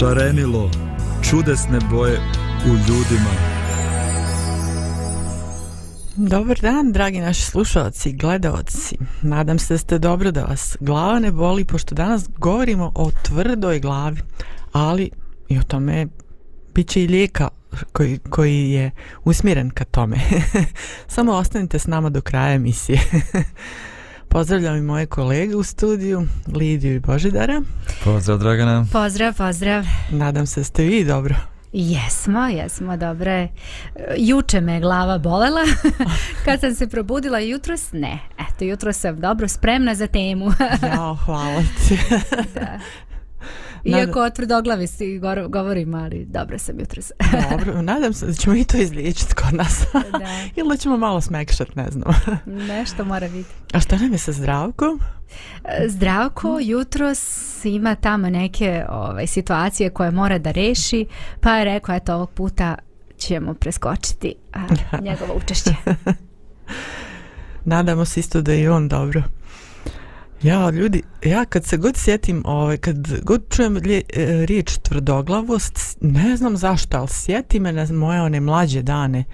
šarenilo čudesne boje u ljudima. Dobar dan, dragi naši slušalci i gledalci. Nadam se da ste dobro da vas glava ne boli, pošto danas govorimo o tvrdoj glavi, ali i o tome bit će i lijeka koji, koji je usmjeren ka tome. Samo ostanite s nama do kraja emisije. Pozdravljam i moje kolege u studiju, Lidiju i Božidara. Pozdrav, Dragana. Pozdrav, pozdrav. Nadam se ste vi dobro. Jesmo, jesmo, dobro Juče me glava bolela Kad sam se probudila jutro Ne, eto, jutro sam dobro spremna za temu Ja, hvala ti da. Iako nadam... otvrdo glavi si govorim, ali dobro sam jutro se. dobro, nadam se da ćemo i to izliječiti kod nas. da. Ili da ćemo malo smekšati, ne znam. Nešto mora biti. A šta nam je sa zdravkom? Zdravko mm. jutro ima tamo neke ovaj, situacije koje mora da reši, pa je rekao, eto, ovog puta ćemo preskočiti a, njegovo učešće. Nadamo se isto da je on dobro. Ja, ljudi, ja kad se god sjetim, ovaj, kad god čujem li, e, riječ tvrdoglavost, ne znam zašto, ali sjeti me na moje one mlađe dane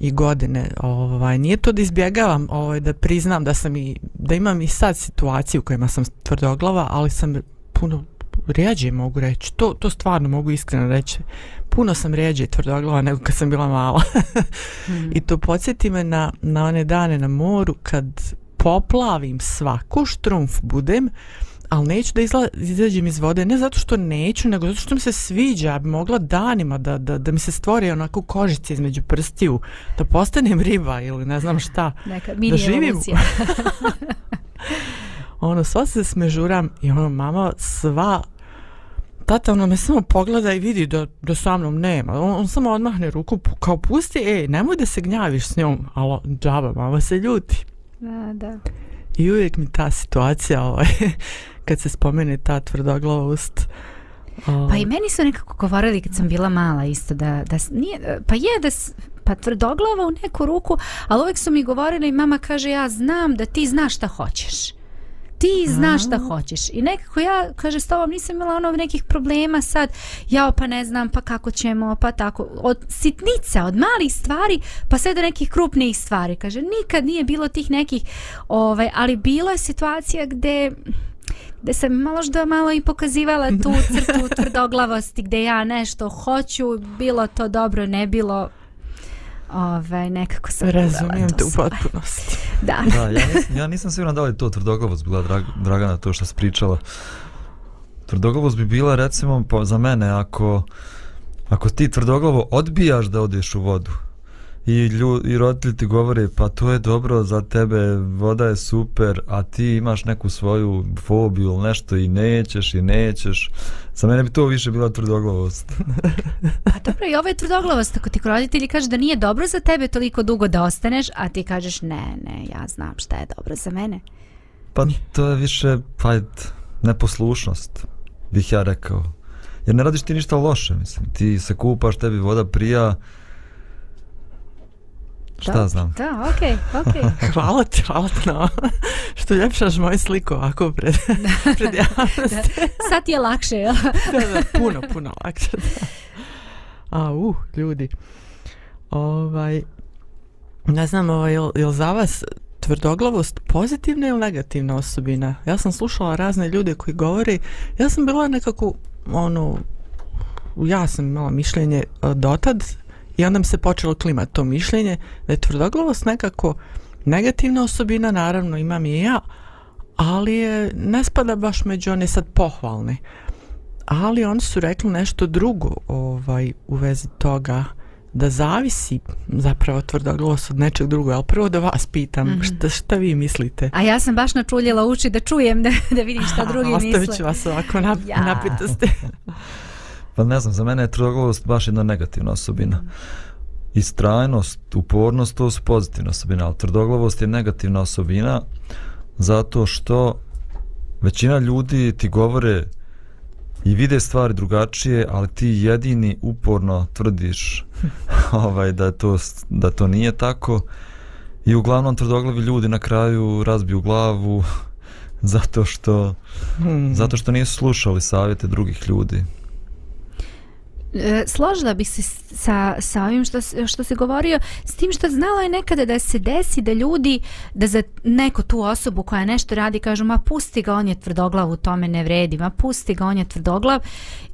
i godine. Ovaj, nije to da izbjegavam, ovaj, da priznam da, sam i, da imam i sad situaciju u kojima sam tvrdoglava, ali sam puno rijeđe mogu reći. To, to stvarno mogu iskreno reći. Puno sam rijeđe i tvrdoglava nego kad sam bila mala. mm. I to podsjeti me na, na one dane na moru kad poplavim svaku štrumf budem, ali neću da izla, izađem iz vode, ne zato što neću, nego zato što mi se sviđa, ja bi mogla danima da, da, da mi se stvori onako kožice između prstiju, da postanem riba ili ne znam šta. Neka mini da živim. ono, sva se smežuram i ono, mama sva tata ono me samo pogleda i vidi da, da sa mnom nema. On, on samo odmahne ruku kao pusti, ej, nemoj da se gnjaviš s njom. Alo, džaba, mama se ljuti. Da, da. I uvijek mi ta situacija, ovaj, kad se spomene ta tvrdoglavost, Um. Ovaj. Pa i meni su nekako govorili kad sam bila mala isto da, da nije, pa je da pa tvrdoglava u neku ruku, ali uvijek su mi govorili i mama kaže ja znam da ti znaš šta hoćeš. Mm ti znaš šta mm. hoćeš i nekako ja kaže s tobom nisam imala ono nekih problema sad jao pa ne znam pa kako ćemo pa tako od sitnica od malih stvari pa sve do nekih krupnijih stvari kaže nikad nije bilo tih nekih ovaj ali bilo je situacija gde gde sam malo što malo i pokazivala tu crtu tvrdoglavosti gde ja nešto hoću bilo to dobro ne bilo Ove, nekako sam Razumijem te u potpunosti. Da. da ja, nisam, ja nisam siguran da li to tvrdoglavost bila drag, Dragana to što se pričala. Tvrdoglavost bi bila recimo pa, za mene ako, ako ti tvrdoglavo odbijaš da odeš u vodu, i, lju, i roditelji ti govore pa to je dobro za tebe, voda je super, a ti imaš neku svoju fobiju ili nešto i nećeš i nećeš. Za mene bi to više bila tvrdoglavost. a pa dobro, i ovo je tvrdoglavost. Ako ti roditelji kaže da nije dobro za tebe toliko dugo da ostaneš, a ti kažeš ne, ne, ja znam šta je dobro za mene. Pa to je više pa, neposlušnost, bih ja rekao. Jer ne radiš ti ništa loše, mislim. Ti se kupaš, tebi voda prija, Šta da, znam? Da, okej, okay, okej. Okay. hvala ti, hvala ti na no. što ljepšaš moje sliko ovako pred, pred javnost. Sad ti je lakše, jel? da, da, puno, puno lakše. Da. A, uh, ljudi. Ovaj, ne znam, ovaj, jel, jel za vas tvrdoglavost pozitivna ili negativna osobina? Ja sam slušala razne ljude koji govori, ja sam bila nekako, ono, ja sam imala mišljenje e, dotad, I onda mi se počelo klima to mišljenje da je tvrdoglavost nekako negativna osobina, naravno imam i ja, ali je, ne spada baš među one sad pohvalne. Ali oni su rekli nešto drugo ovaj, u vezi toga da zavisi zapravo tvrdoglavost od nečeg drugog. Ali prvo da vas pitam, mm -hmm. šta, šta vi mislite? A ja sam baš načuljela uči da čujem, da, da vidim šta drugi Aha, misle. Ostavit ću vas ovako na, ja. napitosti. Pa ne znam, za mene je trudoglavost baš jedna negativna osobina. Mm. Istrajnost, upornost, to su pozitivne osobine, ali trudoglavost je negativna osobina zato što većina ljudi ti govore i vide stvari drugačije, ali ti jedini uporno tvrdiš ovaj, da, to, da to nije tako. I uglavnom trdoglavi ljudi na kraju razbiju glavu zato što, hmm. zato što nisu slušali savjete drugih ljudi. E, složila bih se sa, sa ovim što, što se govorio, s tim što znala je nekada da se desi da ljudi, da za neko tu osobu koja nešto radi kažu ma pusti ga, on je tvrdoglav, u tome ne vredi, ma pusti ga, on je tvrdoglav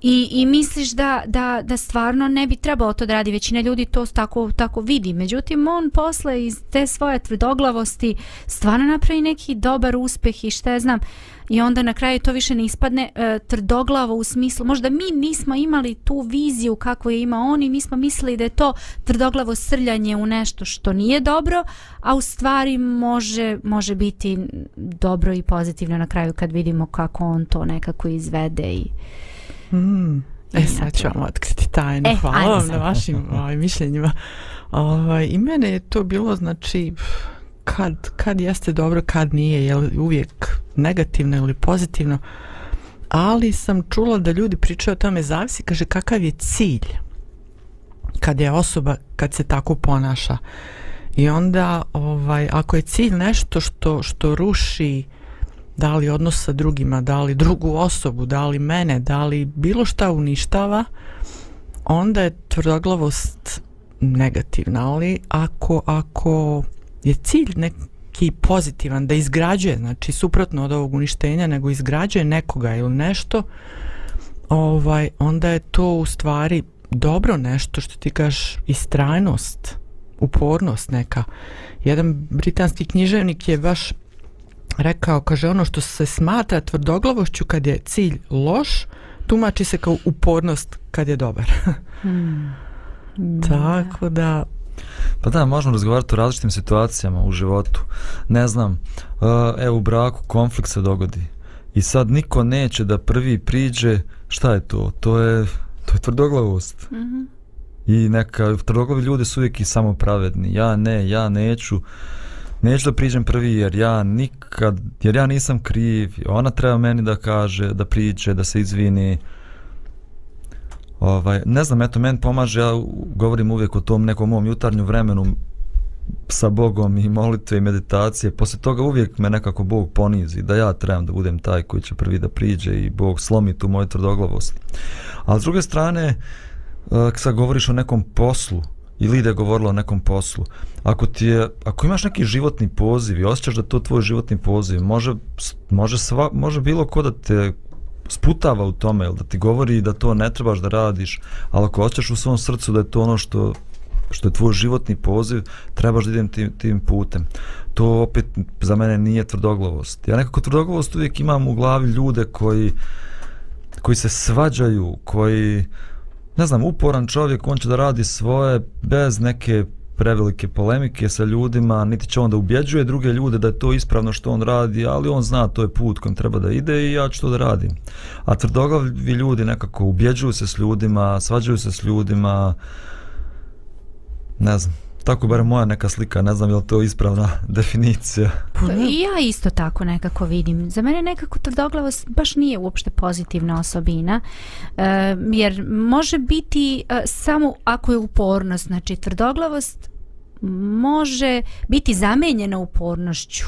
i, i misliš da, da, da stvarno ne bi trebalo to da radi, većina ljudi to tako, tako vidi. Međutim, on posle iz te svoje tvrdoglavosti stvarno napravi neki dobar uspeh i šta je znam, uh, I onda na kraju to više ne ispadne e, trdoglavo u smislu, možda mi nismo imali tu viziju kako je ima on i mi smo mislili da je to trdoglavo srljanje u nešto što nije dobro, a u stvari može, može biti dobro i pozitivno na kraju kad vidimo kako on to nekako izvede i... Mm. E, sad ću vam otkriti tajnu. E, Hvala vam na vašim ovaj, mišljenjima. Ovaj, I mene je to bilo, znači, kad, kad jeste dobro, kad nije, je li uvijek negativno ili pozitivno, ali sam čula da ljudi pričaju o tome zavisi, kaže kakav je cilj kad je osoba, kad se tako ponaša. I onda, ovaj, ako je cilj nešto što, što ruši da li odnos sa drugima, da li drugu osobu, da li mene, da li bilo šta uništava, onda je tvrdoglavost negativna, ali ako, ako je cilj neki pozitivan da izgrađuje, znači suprotno od ovog uništenja, nego izgrađuje nekoga ili nešto, ovaj, onda je to u stvari dobro nešto što ti kažeš istrajnost, upornost neka. Jedan britanski književnik je baš rekao, kaže ono što se smatra tvrdoglavošću kad je cilj loš, tumači se kao upornost kad je dobar. Mm. Tako da... Pa da, možemo razgovarati o različitim situacijama u životu. Ne znam, e, evo u braku konflikt se dogodi. I sad niko neće da prvi priđe, šta je to? To je, to je tvrdoglavost. Mm -hmm. I neka, tvrdoglavi ljudi su uvijek i samopravedni. Ja ne, ja neću. Neću da priđem prvi jer ja nikad, jer ja nisam kriv. Ona treba meni da kaže, da priđe, da se izvini. Mm Ovaj, ne znam, eto, meni pomaže, ja govorim uvijek o tom nekom mom jutarnju vremenu sa Bogom i molitve i meditacije. Posle toga uvijek me nekako Bog ponizi, da ja trebam da budem taj koji će prvi da priđe i Bog slomi tu moju tvrdoglavost. Ali s druge strane, kada eh, govoriš o nekom poslu, i Lida je govorila o nekom poslu. Ako, ti je, ako imaš neki životni poziv i osjećaš da to tvoj životni poziv, može, može, sva, može bilo ko da te sputava u tome, da ti govori da to ne trebaš da radiš, ali ako osjećaš u svom srcu da je to ono što, što je tvoj životni poziv, trebaš da idem tim, tim putem. To opet za mene nije tvrdoglavost. Ja nekako tvrdoglavost uvijek imam u glavi ljude koji, koji se svađaju, koji, ne znam, uporan čovjek, on će da radi svoje bez neke prevelike polemike sa ljudima, niti će on da ubjeđuje druge ljude da je to ispravno što on radi, ali on zna to je put kojim treba da ide i ja ću to da radim. A tvrdoglavi ljudi nekako ubjeđuju se s ljudima, svađaju se s ljudima, ne znam, tako bar moja neka slika, ne znam je li to ispravna definicija. Pa I ja isto tako nekako vidim. Za mene nekako tvrdoglavost baš nije uopšte pozitivna osobina, eh, jer može biti eh, samo ako je upornost, znači tvrdoglavost može biti zamenjena upornošću.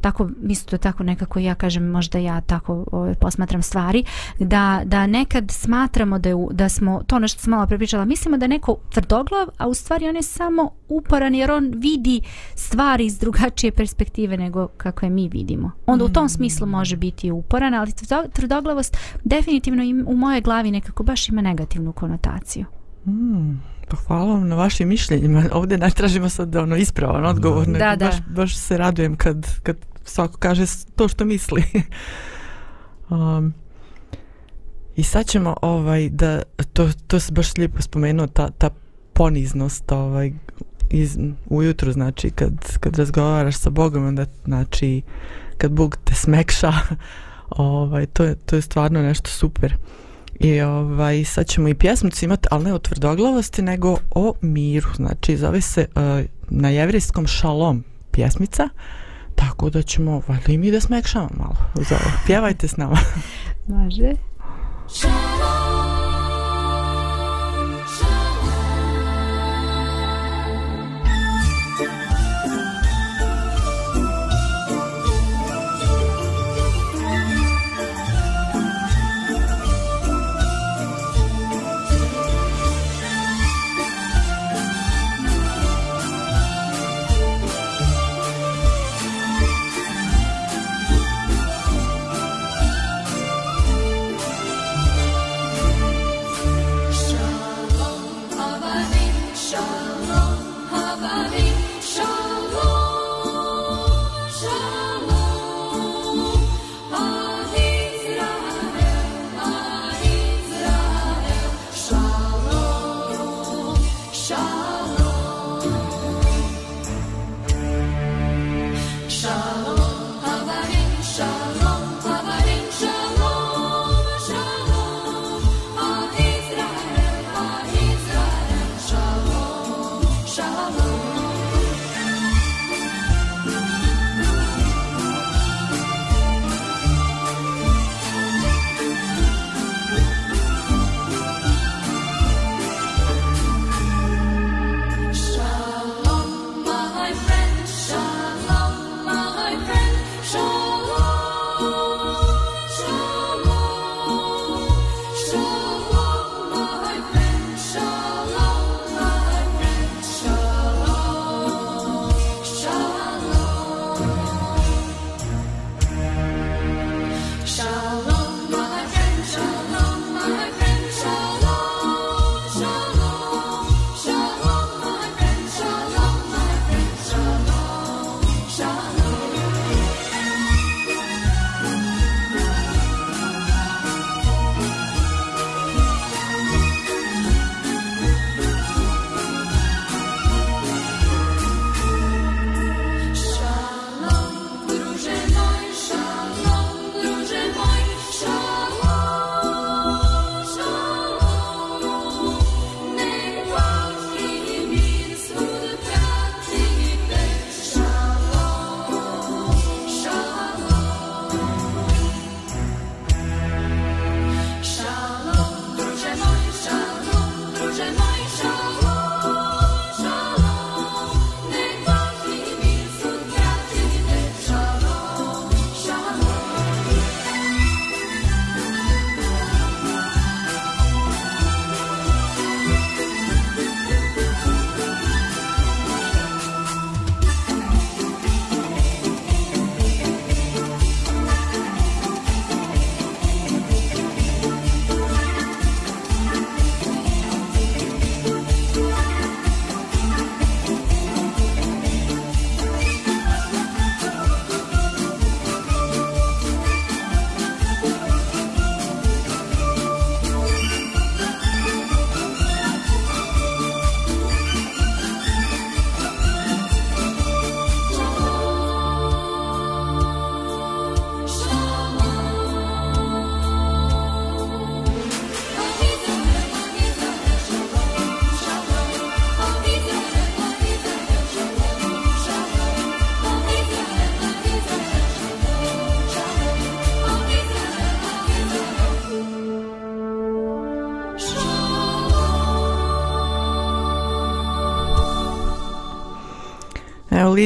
Tako, isto tako nekako ja kažem, možda ja tako o, posmatram stvari, da, da nekad smatramo da, je, da smo, to ono što sam malo prepričala, mislimo da je neko tvrdoglav, a u stvari on je samo uporan jer on vidi stvari iz drugačije perspektive nego kako je mi vidimo. Onda mm. u tom smislu mm. može biti uporan, ali tvrdoglavost definitivno im, u moje glavi nekako baš ima negativnu konotaciju. Mm. Pa hvala vam na vašim mišljenjima. Ovdje ne tražimo sad ono ispravan odgovor. Da, da. Baš, baš se radujem kad, kad svako kaže to što misli. um, I sad ćemo ovaj, da, to, to se baš lijepo spomenuo, ta, ta poniznost ovaj, iz, ujutru, znači kad, kad razgovaraš sa Bogom, onda znači kad Bog te smekša, ovaj, to, je, to je stvarno nešto super. Uh, I ovaj, sad ćemo i pjesmicu imati, ali ne o tvrdoglavosti, nego o miru. Znači, zove se uh, na jevrijskom šalom pjesmica, tako da ćemo, valjda i mi da smekšamo malo. Zove. Pjevajte s nama. Može. Šalom.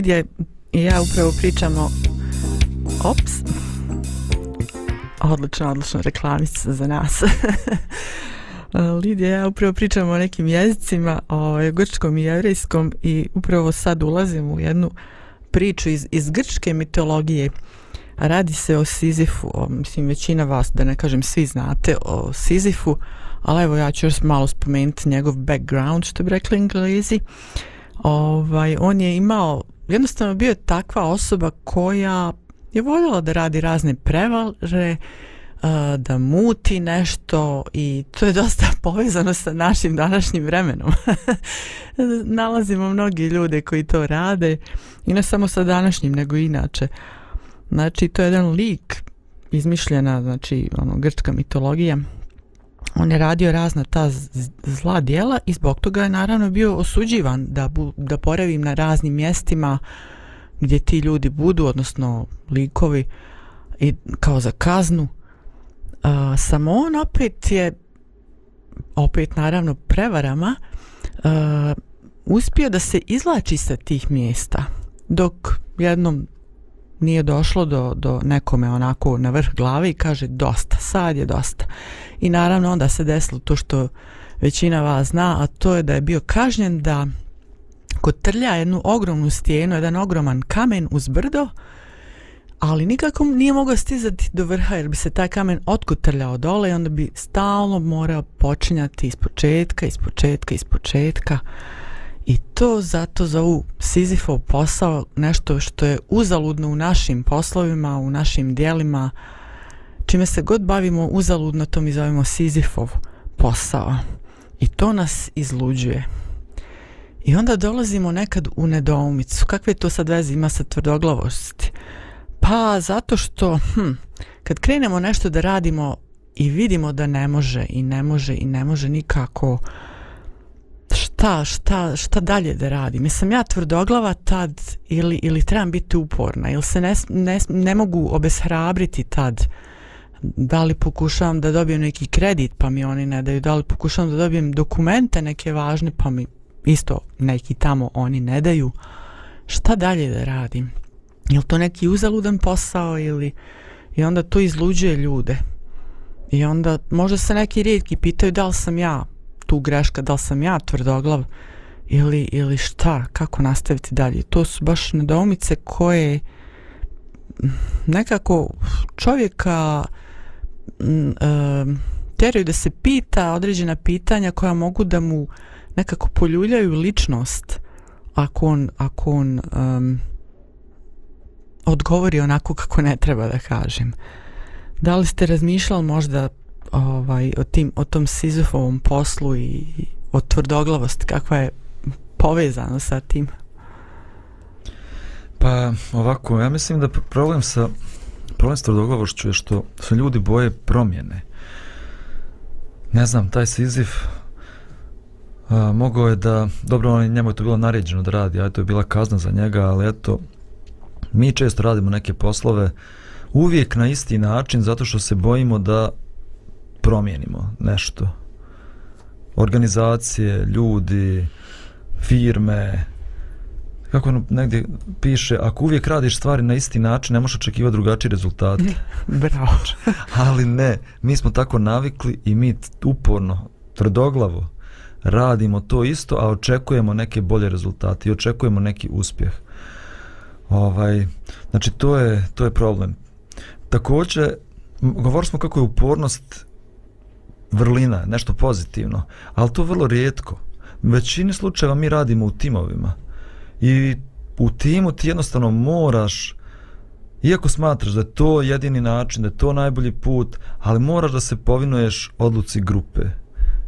Lidija i ja upravo pričamo Ops Odlično, odlično reklamica za nas Lidija, ja upravo pričam o nekim jezicima, o grčkom i jevrijskom i upravo sad ulazim u jednu priču iz, iz grčke mitologije. Radi se o Sizifu, o, mislim većina vas, da ne kažem svi znate o Sizifu, ali evo ja ću još malo spomenuti njegov background, što bi rekli englezi. Ovaj, on je imao jednostavno bio je takva osoba koja je voljela da radi razne prevare, eh, da muti nešto i to je dosta povezano sa našim današnjim vremenom. Nalazimo mnogi ljude koji to rade i ne samo sa današnjim nego inače. Znači to je jedan lik izmišljena, znači ono, grčka mitologija on je radio razna ta zla dijela i zbog toga je naravno bio osuđivan da, bu, da poravim na raznim mjestima gdje ti ljudi budu, odnosno likovi, i kao za kaznu. A, samo on opet je, opet naravno prevarama, a, uspio da se izlači sa tih mjesta, dok jednom nije došlo do, do nekome onako na vrh glave i kaže dosta, sad je dosta. I naravno onda se desilo to što većina vas zna, a to je da je bio kažnjen da kod trlja jednu ogromnu stijenu, jedan ogroman kamen uz brdo, ali nikako nije mogao stizati do vrha jer bi se taj kamen otkutrljao dole i onda bi stalno morao počinjati iz početka, iz početka, iz početka. I to zato zovu Sizifov posao nešto što je uzaludno u našim poslovima, u našim dijelima. Čime se god bavimo uzaludno, to mi zovemo Sizifov posao. I to nas izluđuje. I onda dolazimo nekad u nedoumicu. Kakve to sad veze ima sa tvrdoglavosti? Pa zato što hm, kad krenemo nešto da radimo i vidimo da ne može i ne može i ne može nikako uh, šta, šta, šta dalje da radim? Jesam ja tvrdoglava tad ili, ili trebam biti uporna? Ili se ne, ne, ne mogu obeshrabriti tad? Da li pokušavam da dobijem neki kredit pa mi oni ne daju? Da li pokušavam da dobijem dokumente neke važne pa mi isto neki tamo oni ne daju? Šta dalje da radim? Je li to neki uzaludan posao ili... I onda to izluđuje ljude. I onda možda se neki rijetki pitaju da li sam ja tu greška, da li sam ja tvrdoglav ili, ili šta, kako nastaviti dalje. To su baš nedoumice koje nekako čovjeka m, mm, e, teraju da se pita određena pitanja koja mogu da mu nekako poljuljaju ličnost ako on, ako on um, odgovori onako kako ne treba da kažem. Da li ste razmišljali možda ovaj, o, tim, o tom Sizufovom poslu i o tvrdoglavosti, kakva je povezano sa tim? Pa ovako, ja mislim da problem sa problem sa tvrdoglavošću je što se ljudi boje promjene. Ne znam, taj Sizif a, mogao je da, dobro, on, njemu je to bilo naređeno da radi, a to je bila kazna za njega, ali eto, mi često radimo neke poslove uvijek na isti način zato što se bojimo da promijenimo nešto. Organizacije, ljudi, firme, kako ono negdje piše, ako uvijek radiš stvari na isti način, ne možeš očekivati drugačiji rezultat. Bravo. Ali ne, mi smo tako navikli i mi uporno, tvrdoglavo, radimo to isto, a očekujemo neke bolje rezultate i očekujemo neki uspjeh. Ovaj, znači, to je, to je problem. Također, govorili smo kako je upornost vrlina, nešto pozitivno, ali to vrlo rijetko. Većini slučajeva mi radimo u timovima i u timu ti jednostavno moraš Iako smatraš da je to jedini način, da je to najbolji put, ali moraš da se povinuješ odluci grupe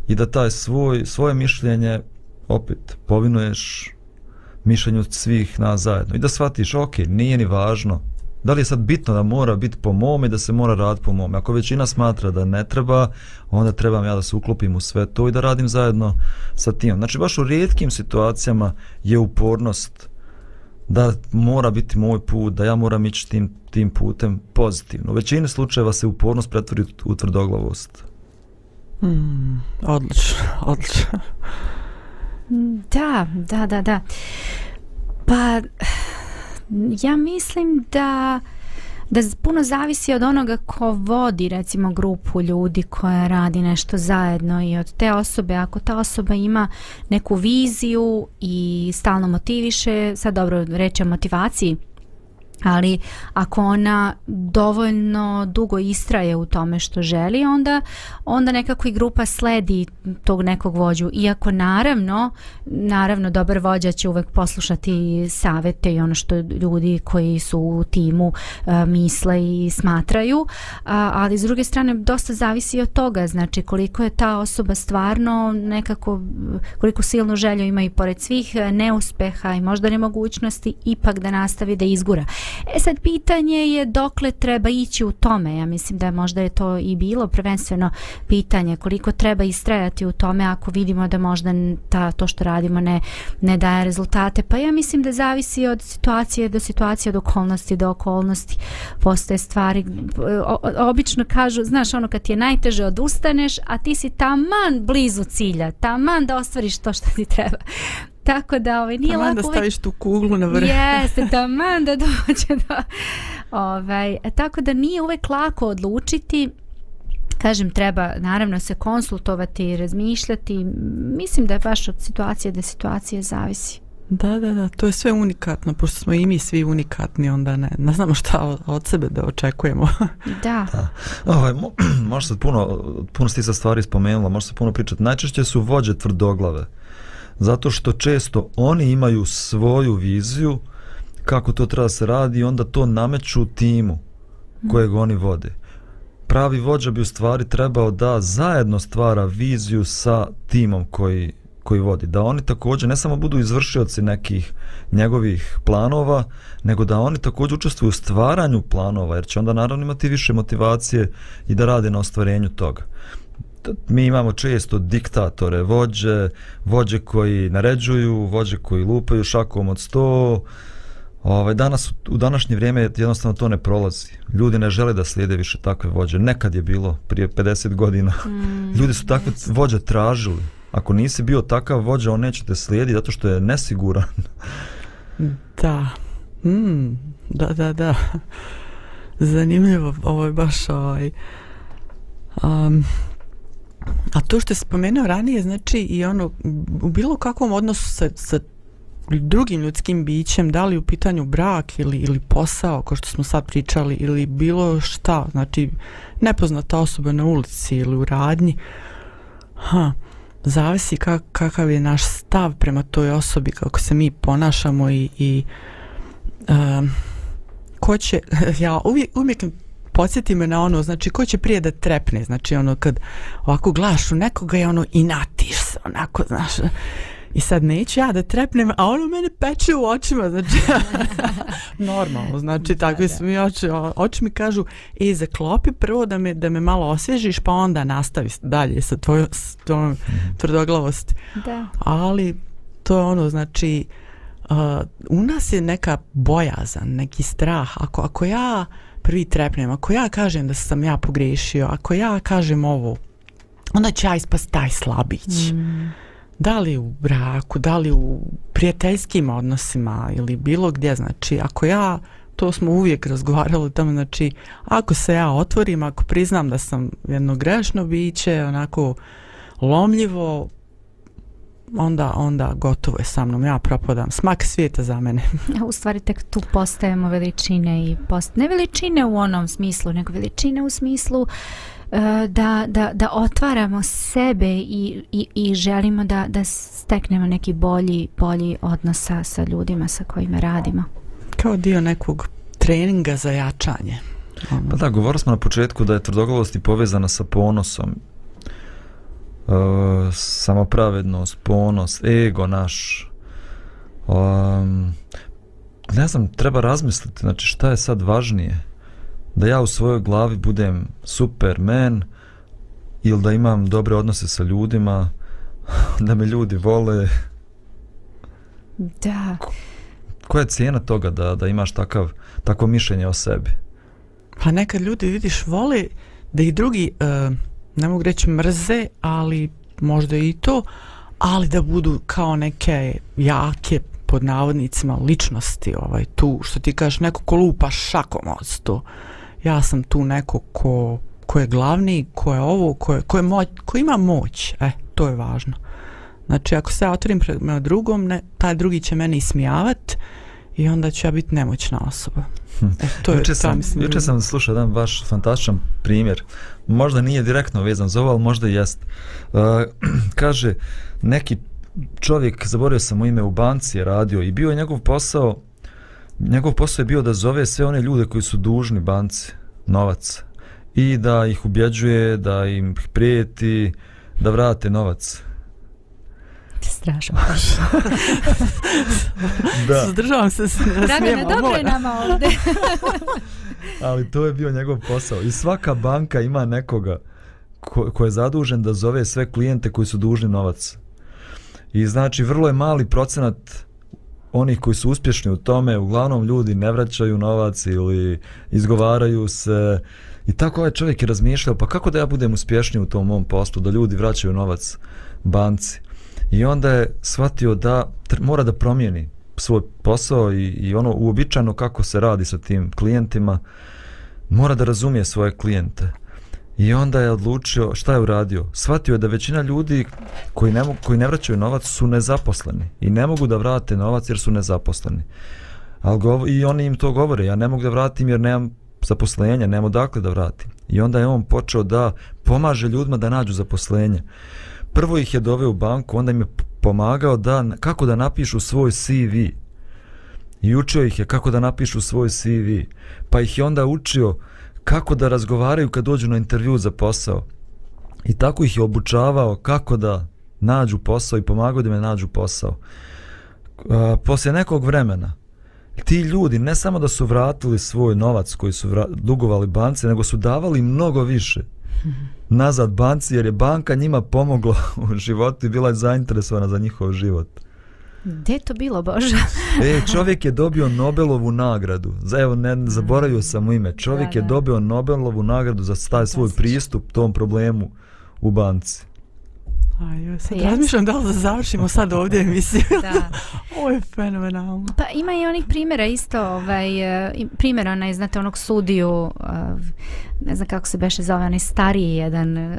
i da taj svoj, svoje mišljenje opet povinuješ mišljenju svih nas zajedno i da shvatiš, ok, nije ni važno da li je sad bitno da mora biti po mome i da se mora raditi po mome. Ako većina smatra da ne treba, onda trebam ja da se uklopim u sve to i da radim zajedno sa timom. Znači baš u rijetkim situacijama je upornost da mora biti moj put, da ja moram ići tim, tim putem pozitivno. U većini slučajeva se upornost pretvori u tvrdoglavost. Mm, odlično, odlično. Da, da, da, da. Pa, Ja mislim da da puno zavisi od onoga ko vodi recimo grupu ljudi koja radi nešto zajedno i od te osobe ako ta osoba ima neku viziju i stalno motiviše sad dobro reče o motivaciji ali ako ona dovoljno dugo istraje u tome što želi onda onda nekako i grupa sledi tog nekog vođu iako naravno naravno dobar vođa će uvek poslušati savete i ono što ljudi koji su u timu uh, misle i smatraju uh, ali s druge strane dosta zavisi od toga znači koliko je ta osoba stvarno nekako koliko silnu želju ima i pored svih e, neuspeha i možda nemogućnosti ipak da nastavi da izgura E sad, pitanje je dokle treba ići u tome. Ja mislim da možda je to i bilo prvenstveno pitanje koliko treba istrajati u tome ako vidimo da možda ta, to što radimo ne, ne daje rezultate. Pa ja mislim da zavisi od situacije do situacije, od okolnosti do okolnosti. Postoje stvari, o, obično kažu, znaš ono kad ti je najteže odustaneš, a ti si taman blizu cilja, taman da ostvariš to što ti treba. Tako da ovaj, nije taman lako da staviš uvek... tu kuglu na vrh. Jeste, taman da dođe do... Ovaj, tako da nije uvek lako odlučiti kažem treba naravno se konsultovati i razmišljati mislim da je baš od situacije da situacije zavisi da da da to je sve unikatno pošto smo i mi svi unikatni onda ne, ne znamo šta od sebe da očekujemo da, da. Ovaj, mo, možda puno, puno sti sa stvari spomenula možda puno pričati najčešće su vođe tvrdoglave zato što često oni imaju svoju viziju kako to treba se radi i onda to nameću timu kojeg oni vode. Pravi vođa bi u stvari trebao da zajedno stvara viziju sa timom koji, koji vodi. Da oni također ne samo budu izvršioci nekih njegovih planova, nego da oni također učestvuju u stvaranju planova, jer će onda naravno imati više motivacije i da rade na ostvarenju toga mi imamo često diktatore, vođe, vođe koji naređuju, vođe koji lupaju šakom od sto. Ovaj, danas, u današnje vrijeme jednostavno to ne prolazi. Ljudi ne žele da slijede više takve vođe. Nekad je bilo, prije 50 godina. Mm, Ljudi su takve jesu. vođe tražili. Ako nisi bio takav vođa, on neće te slijedi zato što je nesiguran. da. Mm, da, da, da. Zanimljivo, ovo je baš ovaj... Um, A to što je spomenuo ranije, znači i ono, u bilo kakvom odnosu sa, sa drugim ljudskim bićem, da li u pitanju brak ili, ili posao, ko što smo sad pričali, ili bilo šta, znači nepoznata osoba na ulici ili u radnji, ha, zavisi ka, kakav je naš stav prema toj osobi, kako se mi ponašamo i, i um, ko će, ja uvijek, uvijek podsjeti me na ono, znači, ko će prije da trepne, znači, ono, kad ovako glašu nekoga je ono, i natiš se, onako, znaš, i sad neću ja da trepnem, a ono mene peče u očima, znači, normalno, znači, tako su mi oči, oči mi kažu, i e, zaklopi prvo da me, da me malo osvježiš, pa onda nastavi dalje sa tvojom, s tvojom mhm. tvrdoglavosti. Da. Ali, to je ono, znači, Uh, u nas je neka bojazan, neki strah. Ako, ako ja uh, prvi trepnem, ako ja kažem da sam ja pogrešio, ako ja kažem ovo, onda će ja ispast taj slabić. Mm. Da li u braku, da li u prijateljskim odnosima ili bilo gdje, znači ako ja to smo uvijek razgovarali tamo, znači ako se ja otvorim, ako priznam da sam jedno grešno biće, onako lomljivo, onda, onda gotovo je sa mnom, ja propadam, smak svijeta za mene. Ja, u stvari tek tu postajemo veličine i post, ne veličine u onom smislu, nego veličine u smislu e, da, da, da otvaramo sebe i, i, i želimo da, da steknemo neki bolji, bolji odnosa sa ljudima sa kojima radimo. Kao dio nekog treninga za jačanje. Pa da, govorili smo na početku da je tvrdoglavost povezana sa ponosom E, samopravednost, ponos, ego naš. Um, ne znam, treba razmisliti, znači šta je sad važnije? Da ja u svojoj glavi budem supermen ili da imam dobre odnose sa ljudima, da me ljudi vole. Da. Koja je cijena toga da, da imaš takav, tako mišljenje o sebi? Pa nekad ljudi, vidiš, vole da ih drugi... Uh ne mogu reći mrze, ali možda i to, ali da budu kao neke jake pod navodnicima ličnosti ovaj tu što ti kažeš neko ko lupa šakom odsto ja sam tu neko ko ko je glavni ko je ovo ko je, ko, je moć, ko ima moć e to je važno znači ako se otvorim prema drugom ne, taj drugi će mene ismijavati i onda će ja biti nemoćna osoba. Hm. E, to je, juče, sam, mislim, juče sam slušao jedan vaš fantastičan primjer. Možda nije direktno vezan za ovo, ali možda i jest. Uh, kaže, neki čovjek, zaboravio sam mu ime, u banci je radio i bio je njegov posao, njegov posao je bio da zove sve one ljude koji su dužni banci, novac, i da ih ubjeđuje, da im prijeti, da vrate novac ti strašno da. Zdržavam se Dragane, dobro mora. je nama ovde Ali to je bio njegov posao I svaka banka ima nekoga ko, ko je zadužen da zove sve klijente Koji su dužni novac I znači vrlo je mali procenat Onih koji su uspješni u tome Uglavnom ljudi ne vraćaju novac Ili izgovaraju se I tako ovaj čovjek je razmišljao Pa kako da ja budem uspješniji u tom mom poslu Da ljudi vraćaju novac banci. I onda je shvatio da mora da promijeni svoj posao i, i ono uobičajno kako se radi sa tim klijentima, mora da razumije svoje klijente. I onda je odlučio, šta je uradio? Shvatio je da većina ljudi koji ne, mogu, koji ne vraćaju novac su nezaposleni i ne mogu da vrate novac jer su nezaposleni. Al govo, I oni im to govore, ja ne mogu da vratim jer nemam zaposlenja, nemam odakle da vratim. I onda je on počeo da pomaže ljudima da nađu zaposlenje prvo ih je doveo u banku, onda im je pomagao da, kako da napišu svoj CV. I učio ih je kako da napišu svoj CV. Pa ih je onda učio kako da razgovaraju kad dođu na intervju za posao. I tako ih je obučavao kako da nađu posao i pomagao da me nađu posao. A, poslije nekog vremena, ti ljudi ne samo da su vratili svoj novac koji su vrat, dugovali banci, nego su davali mnogo više nazad banci jer je banka njima pomogla u životu i bila je zainteresovana za njihov život. Gde to bilo, Bože? e, čovjek je dobio Nobelovu nagradu. Za, evo, ne, zaboravio sam ime. Čovjek da, da. je dobio Nobelovu nagradu za staj svoj pristup tom problemu u banci. Aj, sad pa razmišljam da li da završimo sad ovdje emisiju. Da. Ovo je fenomenalno. Pa ima i onih primjera isto, ovaj, e, primjera, ne znate, onog sudiju uh, ne znam kako se beše zove, onaj stariji jedan e,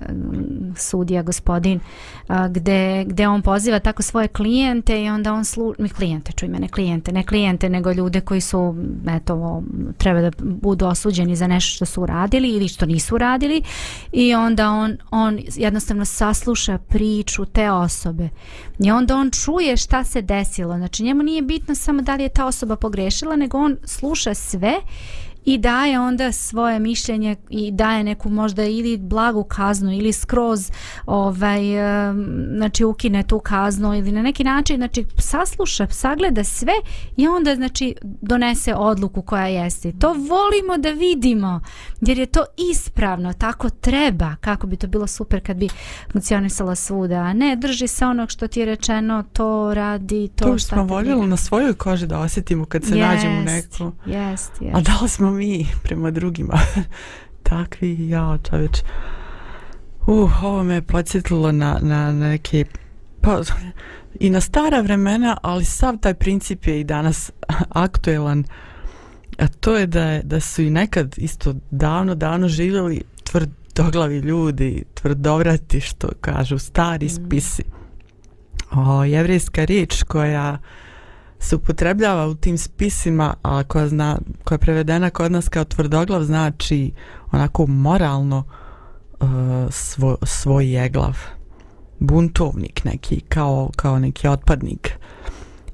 sudija, gospodin, a, gde, gde on poziva tako svoje klijente i onda on slu... Mi klijente, čuj mene, klijente, ne klijente, nego ljude koji su, eto, treba da budu osuđeni za nešto što su uradili ili što nisu uradili i onda on, on jednostavno sasluša priču te osobe i onda on čuje šta se desilo. Znači, njemu nije bitno samo da li je ta osoba pogrešila, nego on sluša sve i daje onda svoje mišljenje i daje neku možda ili blagu kaznu ili skroz ovaj eh, znači ukine tu kaznu ili na neki način znači sasluša sagleda sve i onda znači donese odluku koja jeste to volimo da vidimo jer je to ispravno tako treba kako bi to bilo super kad bi funkcionisala svuda a ne drži se onog što ti je rečeno to radi to, to što smo voljeli na svojoj koži da osjetimo kad se yes, nađemo u neku jest, jest. a da li smo mi prema drugima takvi, ja čoveč uh, ovo me je podsjetilo na, na neke pa, i na stara vremena ali sav taj princip je i danas aktuelan a to je da, da su i nekad isto davno, davno živjeli tvrdoglavi ljudi tvrdovrati što kažu stari mm. spisi o, jevrijska riječ koja se upotrebljava u tim spisima, a koja, zna, koja je prevedena kod nas kao tvrdoglav, znači onako moralno uh, svo, svoj jeglav, buntovnik neki, kao, kao neki otpadnik.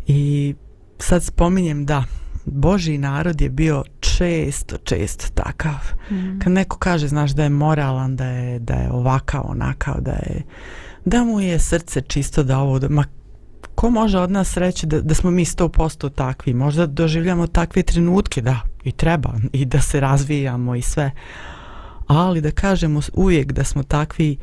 I sad spominjem da, Boži narod je bio često, često takav. Mm. Kad neko kaže, znaš, da je moralan, da je, da je ovakav, onakav, da je da mu je srce čisto da ovo, ma ko može od nas reći da, da smo mi 100% takvi? Možda doživljamo takve trenutke, da, i treba, i da se razvijamo i sve. Ali da kažemo uvijek da smo takvi,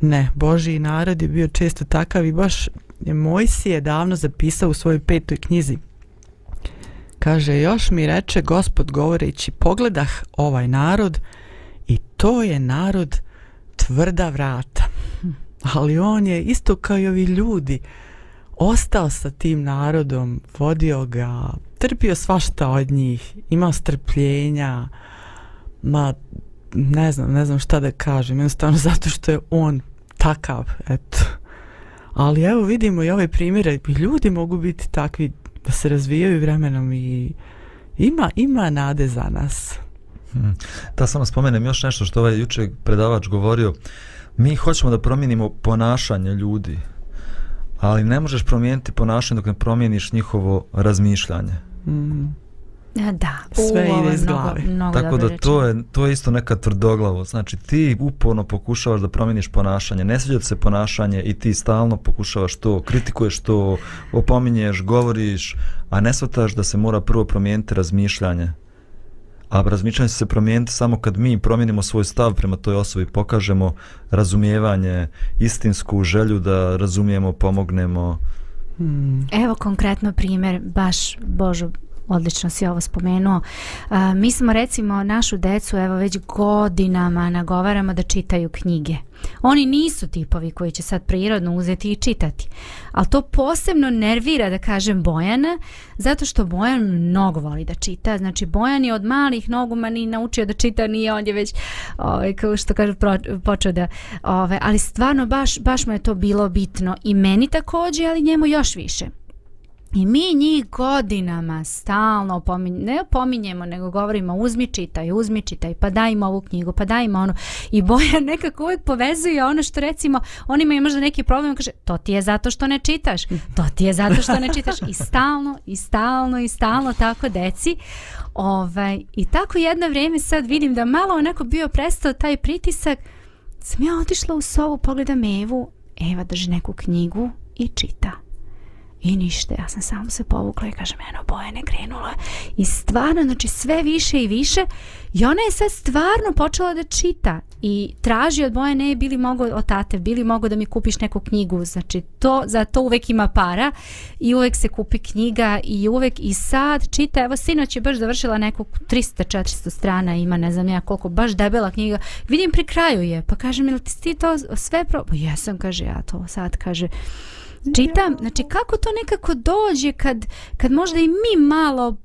ne, Boži narod je bio često takav i baš Mojsi je davno zapisao u svojoj petoj knjizi. Kaže, još mi reče gospod govoreći, pogledah ovaj narod i to je narod tvrda vrata. Hm. Ali on je isto kao i ovi ljudi ostao sa tim narodom, vodio ga, trpio svašta od njih, imao strpljenja, ma ne znam, ne znam šta da kažem, jednostavno zato što je on takav, eto. Ali evo vidimo i ove primjere, ljudi mogu biti takvi da se razvijaju vremenom i ima, ima nade za nas. Hmm. Da samo spomenem još nešto što ovaj jučer predavač govorio, mi hoćemo da promijenimo ponašanje ljudi, ali ne možeš promijeniti ponašanje dok ne promijeniš njihovo razmišljanje. Mm. Da, sve U, ide iz glave. Mnogo, mnogo Tako da reči. to je, to je isto neka tvrdoglavo. Znači ti uporno pokušavaš da promijeniš ponašanje, ne sviđa se ponašanje i ti stalno pokušavaš to, kritikuješ to, opominješ, govoriš, a ne svataš da se mora prvo promijeniti razmišljanje. Mm a razmišljanje se promijeniti samo kad mi promijenimo svoj stav prema toj osobi, pokažemo razumijevanje, istinsku želju da razumijemo, pomognemo. Hmm. Evo konkretno primjer, baš Božo odlično si ovo spomenuo. A, mi smo recimo našu decu evo već godinama nagovaramo da čitaju knjige. Oni nisu tipovi koji će sad prirodno uzeti i čitati. Ali to posebno nervira, da kažem, Bojana, zato što Bojan mnogo voli da čita. Znači, Bojan je od malih noguma ni naučio da čita, ni on je već, ove, ovaj, kao što kažu, počeo da... Ove, ali stvarno, baš, baš mu je to bilo bitno i meni takođe, ali njemu još više. I mi njih godinama stalno pominj, ne pominjemo, nego govorimo uzmi čitaj, uzmi čitaj, pa daj im ovu knjigu, pa daj im onu. I boja nekako uvijek povezuje ono što recimo, on ima možda neki problem, kaže, to ti je zato što ne čitaš, to ti je zato što ne čitaš. I stalno, i stalno, i stalno tako deci. Ovaj, I tako jedno vrijeme sad vidim da malo onako bio prestao taj pritisak, sam ja otišla u sobu, pogledam Evu, Eva drži neku knjigu i čita i ništa, ja sam samo se povukla i kažem, eno, boja ne krenula i stvarno, znači sve više i više i ona je sad stvarno počela da čita i traži od boja ne je bili mogo od tate, bili mogo da mi kupiš neku knjigu, znači to za to uvek ima para i uvek se kupi knjiga i uvek i sad čita, evo sinoć je baš završila neku 300-400 strana, ima ne znam ja koliko, baš debela knjiga, vidim pri kraju je, pa kažem, ili ti to sve pro... Pa jesam, kaže, ja to sad, kaže čitam, znači kako to nekako dođe kad, kad možda i mi malo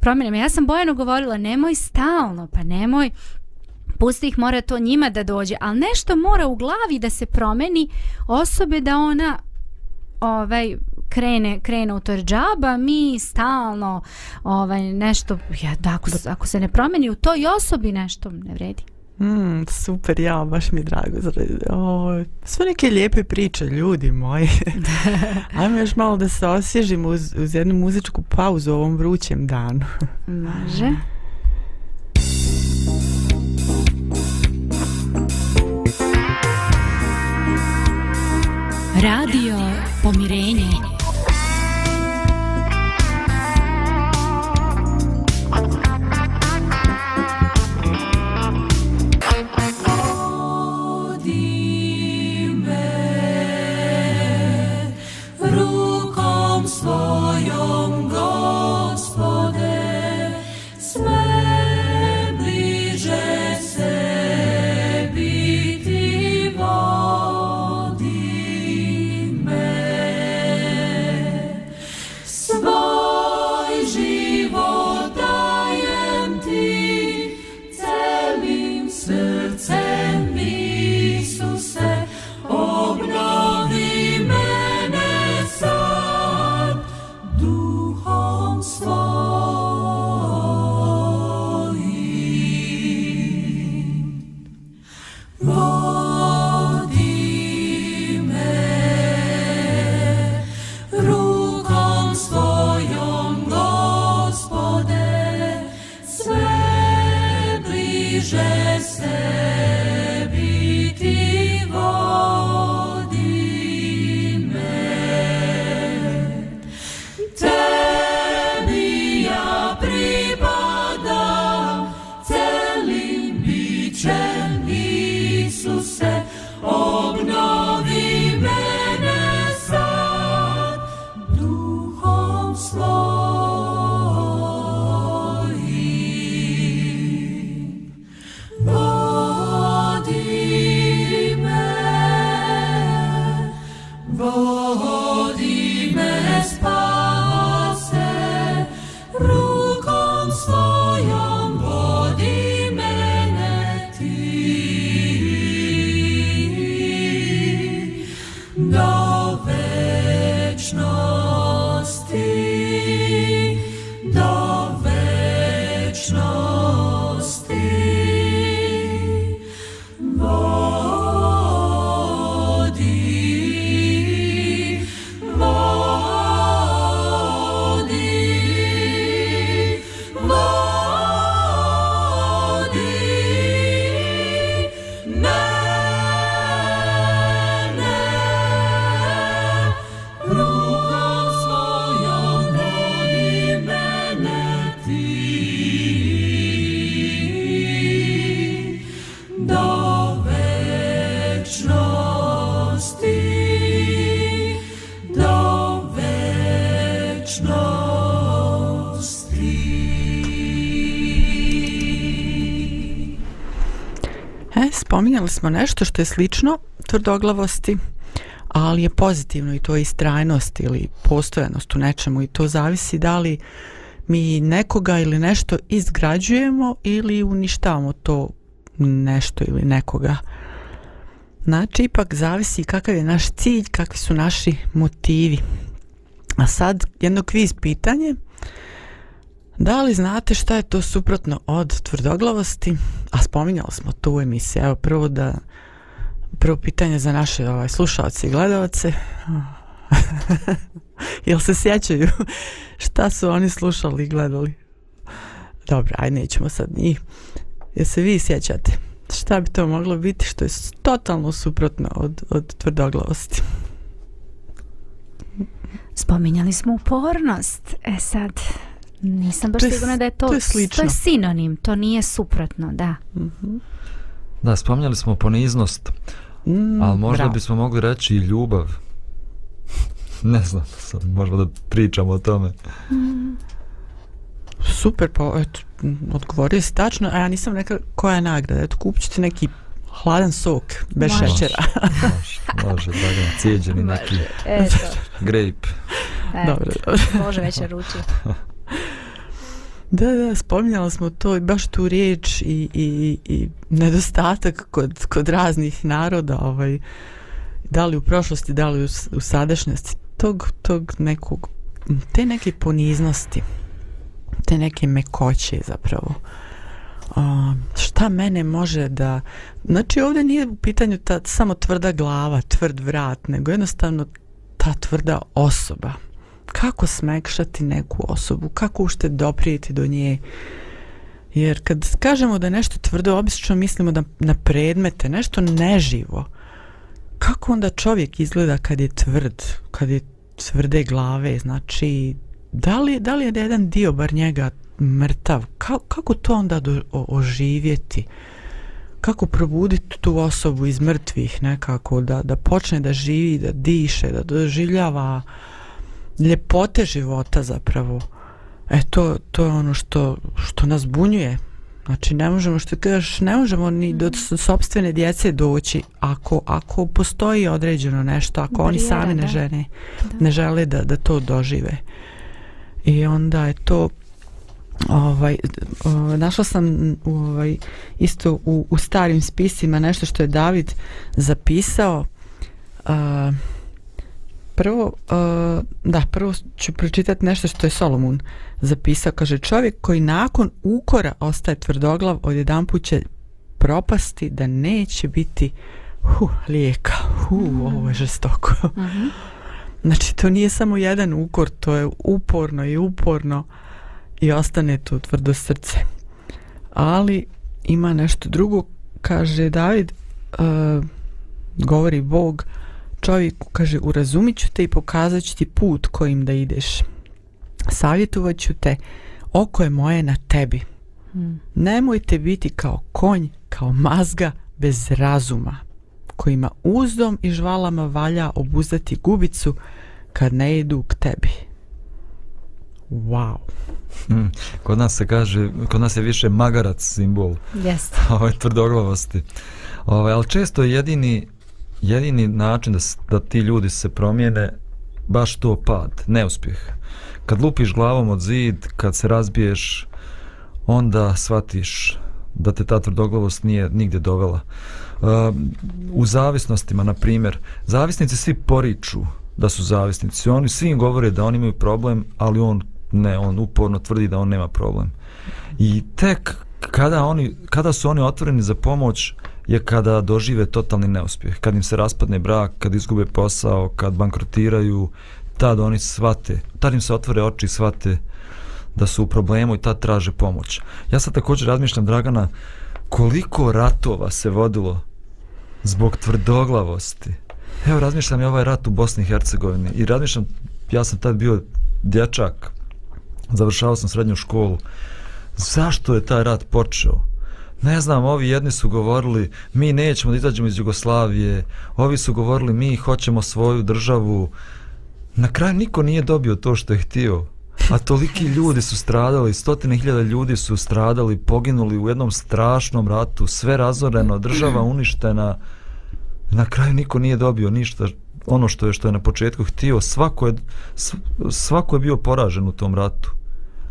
promjenimo. Ja sam Bojanu govorila nemoj stalno, pa nemoj pusti ih, mora to njima da dođe, ali nešto mora u glavi da se promeni osobe da ona ovaj krene krene u tor džaba mi stalno ovaj nešto ja ako, ako se ne promeni u toj osobi nešto ne vredi Mm, super, ja, baš mi je drago. O, sve neke lijepe priče, ljudi moji. Ajmo još malo da se osježimo uz, uz jednu muzičku pauzu u ovom vrućem danu. Može. Radio Pomirenje E, spominjali smo nešto što je slično tvrdoglavosti, ali je pozitivno i to je istrajnost ili postojanost u nečemu i to zavisi da li mi nekoga ili nešto izgrađujemo ili uništavamo to nešto ili nekoga. Znači, ipak zavisi kakav je naš cilj, kakvi su naši motivi. A sad jedno kviz pitanje. Uh, Da li znate šta je to suprotno od tvrdoglavosti? A spominjali smo tu emisiju. Evo prvo da prvo pitanje za naše ovaj slušaoce i gledaoce. Jel se sjećaju šta su oni slušali i gledali? Dobro, aj nećemo sad njih. Jel se vi sjećate? Šta bi to moglo biti što je totalno suprotno od, od tvrdoglavosti? Spominjali smo upornost. E sad, Nisam baš sigurna da je to, to je slično. To je sinonim, to nije suprotno, da. Mhm. Da, spomnjali smo poniznost, mm, ali možda bravo. bismo mogli reći i ljubav. ne znam, sad možemo da pričamo o tome. Mm. Super, pa eto, odgovorio si tačno, a ja nisam rekla koja je nagrada. Eto, kupit ćete neki hladan sok, bez može. šećera. može, može, dragana, cijeđeni može. neki eto. grape. Dobro, dobro. Može već ručiti. Da, da, spominjala smo to i baš tu riječ i, i, i nedostatak kod, kod raznih naroda, ovaj, da li u prošlosti, da li u, u sadašnjosti, tog, tog nekog, te neke poniznosti, te neke mekoće zapravo. A, šta mene može da... Znači ovdje nije u pitanju ta samo tvrda glava, tvrd vrat, nego jednostavno ta tvrda osoba, kako smekšati neku osobu, kako ušte doprijeti do nje. Jer kad kažemo da je nešto tvrdo, obično mislimo da na predmete, nešto neživo. Kako onda čovjek izgleda kad je tvrd, kad je tvrde glave, znači da li, da li je jedan dio bar njega mrtav, Ka, kako to onda do, o, oživjeti? Kako probuditi tu osobu iz mrtvih nekako da, da počne da živi, da diše, da doživljava... Da ljepote života zapravo. E to, to je ono što, što nas bunjuje. Znači ne možemo što kažeš, ne možemo ni do mhm. sobstvene djece doći ako ako postoji određeno nešto, ako Brijera, oni sami ne žene, da. ne žele da da to dožive. I onda je to ovaj našla sam ovaj isto u, u starim spisima nešto što je David zapisao uh, prvo uh, da prvo ću pročitati nešto što je Solomon zapisao kaže čovjek koji nakon ukora ostaje tvrdoglav odjedanput će propasti da neće biti hu lijeka hu mhm. ovo je žestoko mm -hmm. znači to nije samo jedan ukor to je uporno i uporno i ostane tu tvrdo srce ali ima nešto drugo kaže David uh, govori Bog uh, čovjeku kaže urazumit ću te i pokazat ću ti put kojim da ideš savjetovat ću te oko je moje na tebi mm. nemojte biti kao konj kao mazga bez razuma kojima uzdom i žvalama valja obuzdati gubicu kad ne idu k tebi wow mm. kod nas se kaže kod nas je više magarac simbol yes. tvrdoglavosti Ove, ovaj, ali često jedini jedini način da, da ti ljudi se promijene baš to pad, neuspjeh. Kad lupiš glavom od zid, kad se razbiješ, onda shvatiš da te ta tvrdoglavost nije nigdje dovela. Uh, u zavisnostima, na primjer, zavisnici svi poriču da su zavisnici. Oni svi im govore da oni imaju problem, ali on ne, on uporno tvrdi da on nema problem. I tek kada, oni, kada su oni otvoreni za pomoć, je kada dožive totalni neuspjeh, kad im se raspadne brak, kad izgube posao, kad bankrotiraju, tad oni svate, tad im se otvore oči i svate da su u problemu i tad traže pomoć. Ja sad također razmišljam, Dragana, koliko ratova se vodilo zbog tvrdoglavosti. Evo razmišljam i ovaj rat u Bosni i Hercegovini i razmišljam, ja sam tad bio dječak, završao sam srednju školu, zašto je taj rat počeo? ne znam, ovi jedni su govorili, mi nećemo da izađemo iz Jugoslavije, ovi su govorili, mi hoćemo svoju državu. Na kraju niko nije dobio to što je htio. A toliki ljudi su stradali, stotine hiljada ljudi su stradali, poginuli u jednom strašnom ratu, sve razoreno, država uništena. Na kraju niko nije dobio ništa ono što je što je na početku htio, svako je, svako je bio poražen u tom ratu.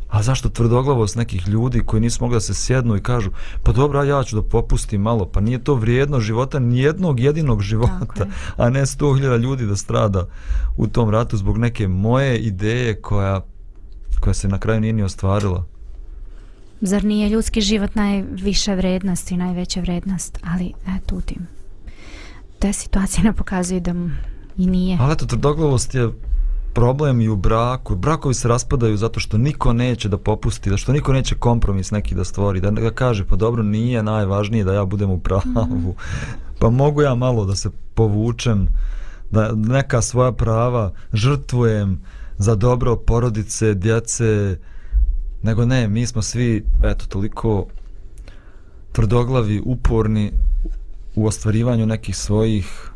A zašto tvrdoglavost nekih ljudi koji nisu mogli da se sjednu i kažu pa dobro, ja ću da popustim malo, pa nije to vrijedno života nijednog jedinog života, je. a ne sto hiljada ljudi da strada u tom ratu zbog neke moje ideje koja, koja se na kraju nije ni ostvarila. Zar nije ljudski život najviša vrednost i najveća vrednost, ali eto u tim. Te situacije ne pokazuju da i nije. Ali eto, tvrdoglavost je problem i u braku. Brakovi se raspadaju zato što niko neće da popusti, da što niko neće kompromis neki da stvori, da ga kaže pa dobro, nije najvažnije da ja budem u pravu. Mm -hmm. Pa mogu ja malo da se povučem, da neka svoja prava žrtvujem za dobro porodice, djece, nego ne, mi smo svi eto toliko tvrdoglavi, uporni u ostvarivanju nekih svojih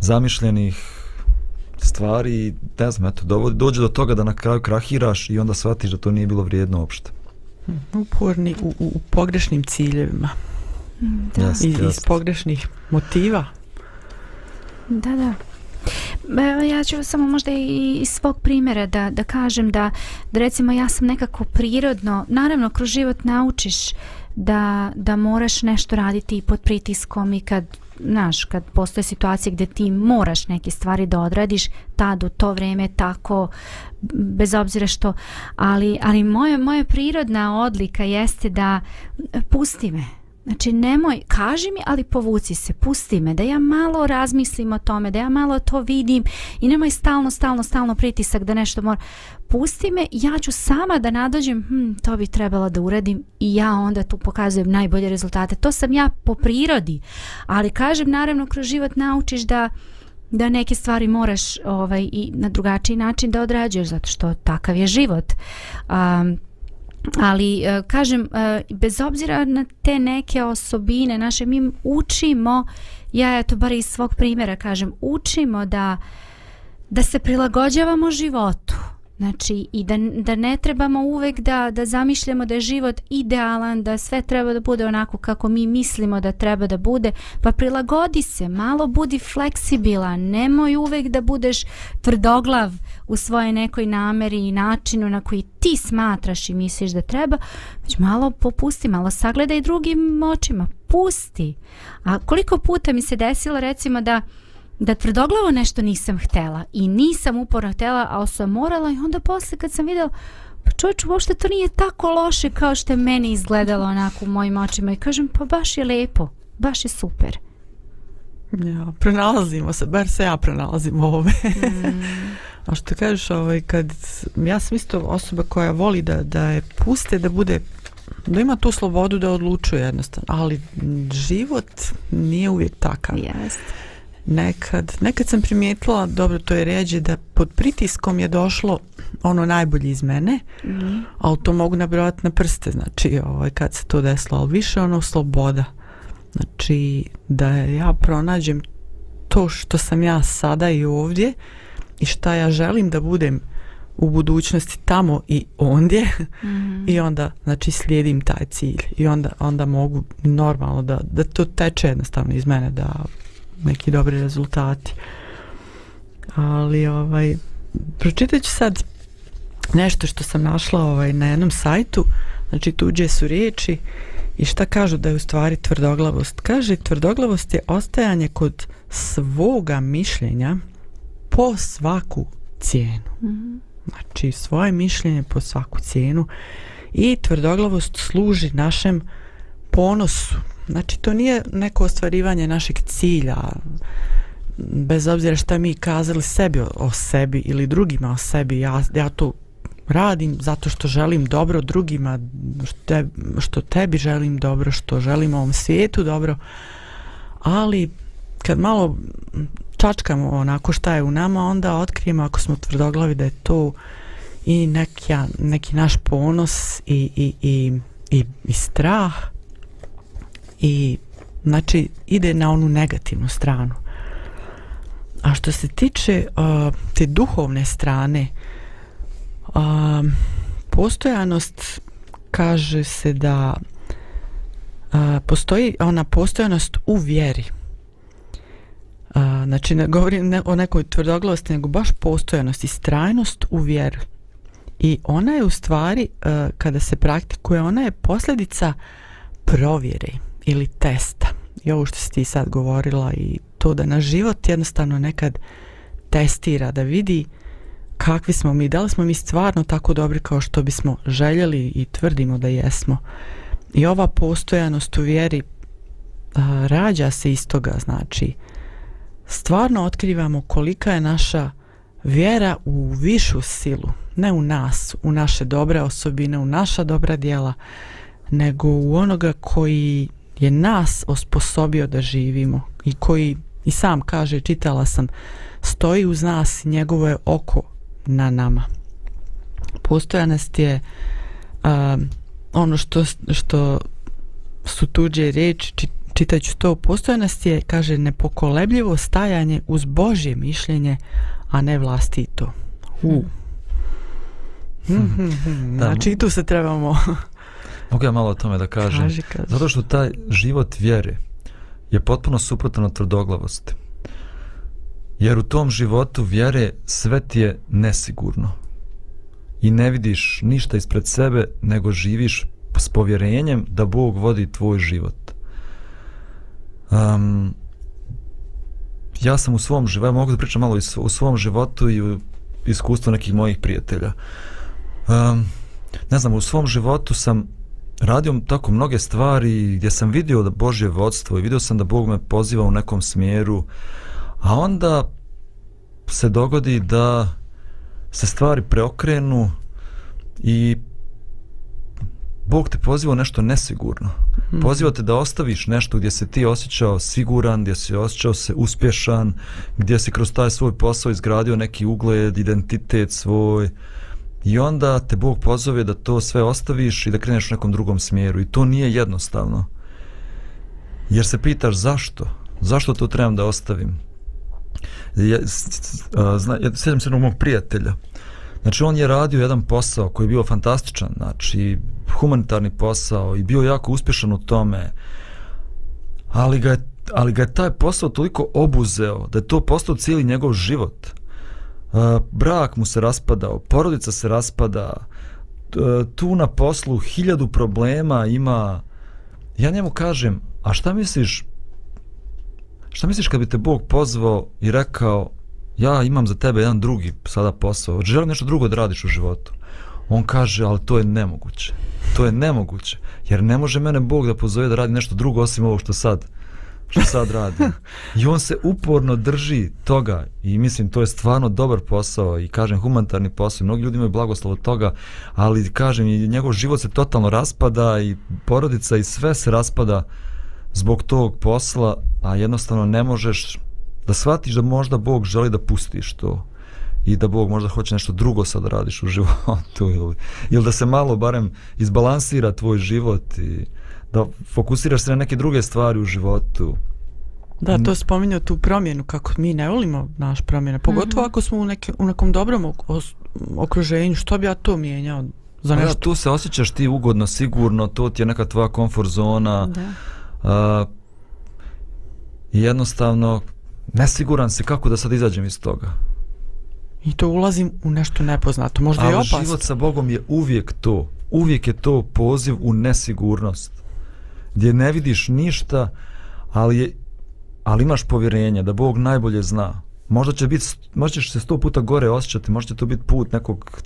zamišljenih stvari, ne znam, eto, dovodi, dođe do toga da na kraju krahiraš i onda shvatiš da to nije bilo vrijedno uopšte. Uporni u, u, u pogrešnim ciljevima. Da. Jest, I, jest. Iz pogrešnih motiva. Da, da. Ja ću samo možda i iz svog primjera da, da kažem da, da recimo ja sam nekako prirodno, naravno kroz život naučiš da, da moraš nešto raditi i pod pritiskom i kad znaš, kad postoje situacije gdje ti moraš neke stvari da odradiš, tad u to vrijeme tako, bez obzira što, ali, ali moja, moja prirodna odlika jeste da pusti me, Znači, nemoj, kaži mi, ali povuci se, pusti me, da ja malo razmislim o tome, da ja malo to vidim i nemoj stalno, stalno, stalno pritisak da nešto mora. Pusti me, ja ću sama da nadođem, hm, to bi trebalo da uradim i ja onda tu pokazujem najbolje rezultate. To sam ja po prirodi, ali kažem, naravno, kroz život naučiš da da neke stvari moraš ovaj i na drugačiji način da odrađuješ zato što takav je život. Um, ali e, kažem e, bez obzira na te neke osobine naše mi učimo ja je to bar iz svog primjera kažem učimo da da se prilagođavamo životu Znači i da, da ne trebamo uvek da, da zamišljamo da je život idealan, da sve treba da bude onako kako mi mislimo da treba da bude, pa prilagodi se, malo budi fleksibilan, nemoj uvek da budeš tvrdoglav u svojoj nekoj nameri i načinu na koji ti smatraš i misliš da treba, već malo popusti, malo sagledaj drugim očima, pusti. A koliko puta mi se desilo recimo da uh, Da tvrdoglavo nešto nisam htela i nisam uporno htela, a sam morala i onda posle kad sam videla pa čovječ, uopšte to nije tako loše kao što je meni izgledalo onako u mojim očima i kažem pa baš je lepo, baš je super. Ja, pronalazimo se, bar se ja pronalazim u ovome. Mm. a što kažeš, ovaj, kad, ja sam isto osoba koja voli da, da je puste, da bude da ima tu slobodu da odlučuje jednostavno, ali život nije uvijek takav. Jeste nekad, nekad sam primijetila, dobro to je ređe, da pod pritiskom je došlo ono najbolje iz mene, mm -hmm. ali to mogu nabrojati na prste, znači ovaj, kad se to desilo, ali više ono sloboda. Znači da ja pronađem to što sam ja sada i ovdje i šta ja želim da budem u budućnosti tamo i ondje mm -hmm. i onda znači slijedim taj cilj i onda, onda mogu normalno da, da to teče jednostavno iz mene da neki dobri rezultati ali ovaj pročitat ću sad nešto što sam našla ovaj na jednom sajtu znači tuđe su riječi i šta kažu da je u stvari tvrdoglavost kaže tvrdoglavost je ostajanje kod svoga mišljenja po svaku cijenu mm -hmm. znači svoje mišljenje po svaku cijenu i tvrdoglavost služi našem ponosu Znači, to nije neko ostvarivanje našeg cilja, bez obzira šta mi kazali sebi o sebi ili drugima o sebi. Ja, ja to radim zato što želim dobro drugima, što tebi želim dobro, što želim ovom svijetu dobro, ali kad malo čačkamo onako šta je u nama, onda otkrijemo ako smo tvrdoglavi da je to i neki, neki naš ponos i, i, i, i, i strah, i znači ide na onu negativnu stranu a što se tiče uh, te duhovne strane uh, postojanost kaže se da uh, postoji ona postojanost u vjeri uh, znači ne govorim ne o nekoj tvrdoglavosti nego baš postojanost i strajnost u vjeru i ona je u stvari uh, kada se praktikuje ona je posljedica provjere ili testa. I ovo što si ti sad govorila i to da na život jednostavno nekad testira da vidi kakvi smo mi, da li smo mi stvarno tako dobri kao što bismo željeli i tvrdimo da jesmo. I ova postojanost u vjeri a, rađa se iz toga, znači stvarno otkrivamo kolika je naša vjera u višu silu, ne u nas, u naše dobre osobine, u naša dobra dijela, nego u onoga koji je nas osposobio da živimo i koji i sam kaže, čitala sam, stoji uz nas i njegovo je oko na nama. Postojanost je uh, ono što, što su tuđe reči, čitaću to, postojanost je, kaže, nepokolebljivo stajanje uz Božje mišljenje, a ne vlastito. U. Hmm. Hmm, hmm, hmm. Znači i tu se trebamo Mogu ja malo o tome da kažem? Kaži, kaži. Zato što taj život vjere je potpuno suprotan od tvrdoglavosti. Jer u tom životu vjere sve ti je nesigurno. I ne vidiš ništa ispred sebe, nego živiš s povjerenjem da Bog vodi tvoj život. Um, ja sam u svom životu, ja mogu da pričam malo u svom životu i u iskustvu nekih mojih prijatelja. Um, ne znam, u svom životu sam radio tako mnoge stvari gdje sam vidio da Božje vodstvo i vidio sam da Bog me poziva u nekom smjeru, a onda se dogodi da se stvari preokrenu i Bog te poziva u nešto nesigurno. Mhm. Poziva te da ostaviš nešto gdje se ti osjećao siguran, gdje si osjećao se uspješan, gdje si kroz taj svoj posao izgradio neki ugled, identitet svoj. Uh, I onda te Bog pozove da to sve ostaviš i da kreneš u nekom drugom smjeru. I to nije jednostavno. Jer se pitaš zašto? Zašto to trebam da ostavim? Ja, ja sjećam se jednog mog prijatelja. Znači, on je radio jedan posao koji je bio fantastičan, znači, humanitarni posao i bio jako uspješan u tome. Ali ga je, ali ga je taj posao toliko obuzeo da je to postao cijeli njegov život brak mu se raspadao, porodica se raspada, e, tu na poslu hiljadu problema ima. Ja njemu kažem, a šta misliš, šta misliš kad bi te Bog pozvao i rekao, ja imam za tebe jedan drugi sada posao, želim nešto drugo da radiš u životu. On kaže, ali to je nemoguće. To je nemoguće. Jer ne može mene Bog da pozove da radi nešto drugo osim ovo što sad što sad radi. I on se uporno drži toga i mislim to je stvarno dobar posao i kažem humanitarni posao. Mnogi ljudi imaju blagoslov od toga, ali kažem i njegov život se totalno raspada i porodica i sve se raspada zbog tog posla, a jednostavno ne možeš da shvatiš da možda Bog želi da pustiš to i da Bog možda hoće nešto drugo sad radiš u životu ili, ili da se malo barem izbalansira tvoj život i da fokusiraš se na neke druge stvari u životu. Da, to spominje tu promjenu, kako mi ne volimo naš promjena, pogotovo mm -hmm. ako smo u, neke, u nekom dobrom okruženju, što bi ja to mijenjao za pa nešto? Ja, tu se osjećaš ti ugodno, sigurno, to ti je neka tvoja komfort zona. Da. Uh, jednostavno, nesiguran si kako da sad izađem iz toga. I to ulazim u nešto nepoznato, možda Ali i opasno. Ali život sa Bogom je uvijek to, uvijek je to poziv u nesigurnost gdje ne vidiš ništa, ali, je, ali imaš povjerenje da Bog najbolje zna. Možda, će biti, možda ćeš se sto puta gore osjećati, možda će to biti put nekog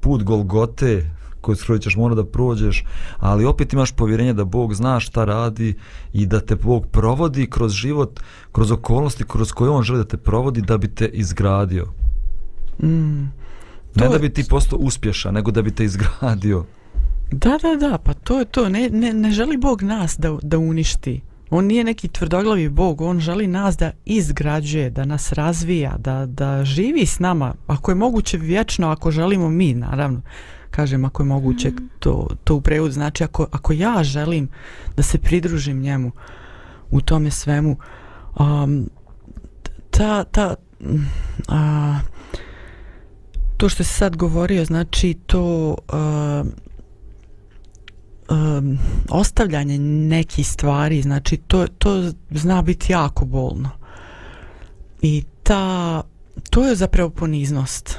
put Golgote koji skroz ćeš mora da prođeš, ali opet imaš povjerenje da Bog zna šta radi i da te Bog provodi kroz život, kroz okolnosti kroz koje On želi da te provodi da bi te izgradio. Mm, ne je... da bi ti postao uspješan, nego da bi te izgradio. Da, da, da, pa to je to. Ne, ne, ne želi Bog nas da, da uništi. On nije neki tvrdoglavi Bog, on želi nas da izgrađuje, da nas razvija, da, da živi s nama, ako je moguće vječno, ako želimo mi, naravno, kažem, ako je moguće, mhm. to, to u prevod znači, ako, ako ja želim da se pridružim njemu u tome svemu, um, ta, ta, a, to što se sad govorio, znači, to... Uh, um, ostavljanje nekih stvari, znači to, to zna biti jako bolno. I ta, to je zapravo poniznost.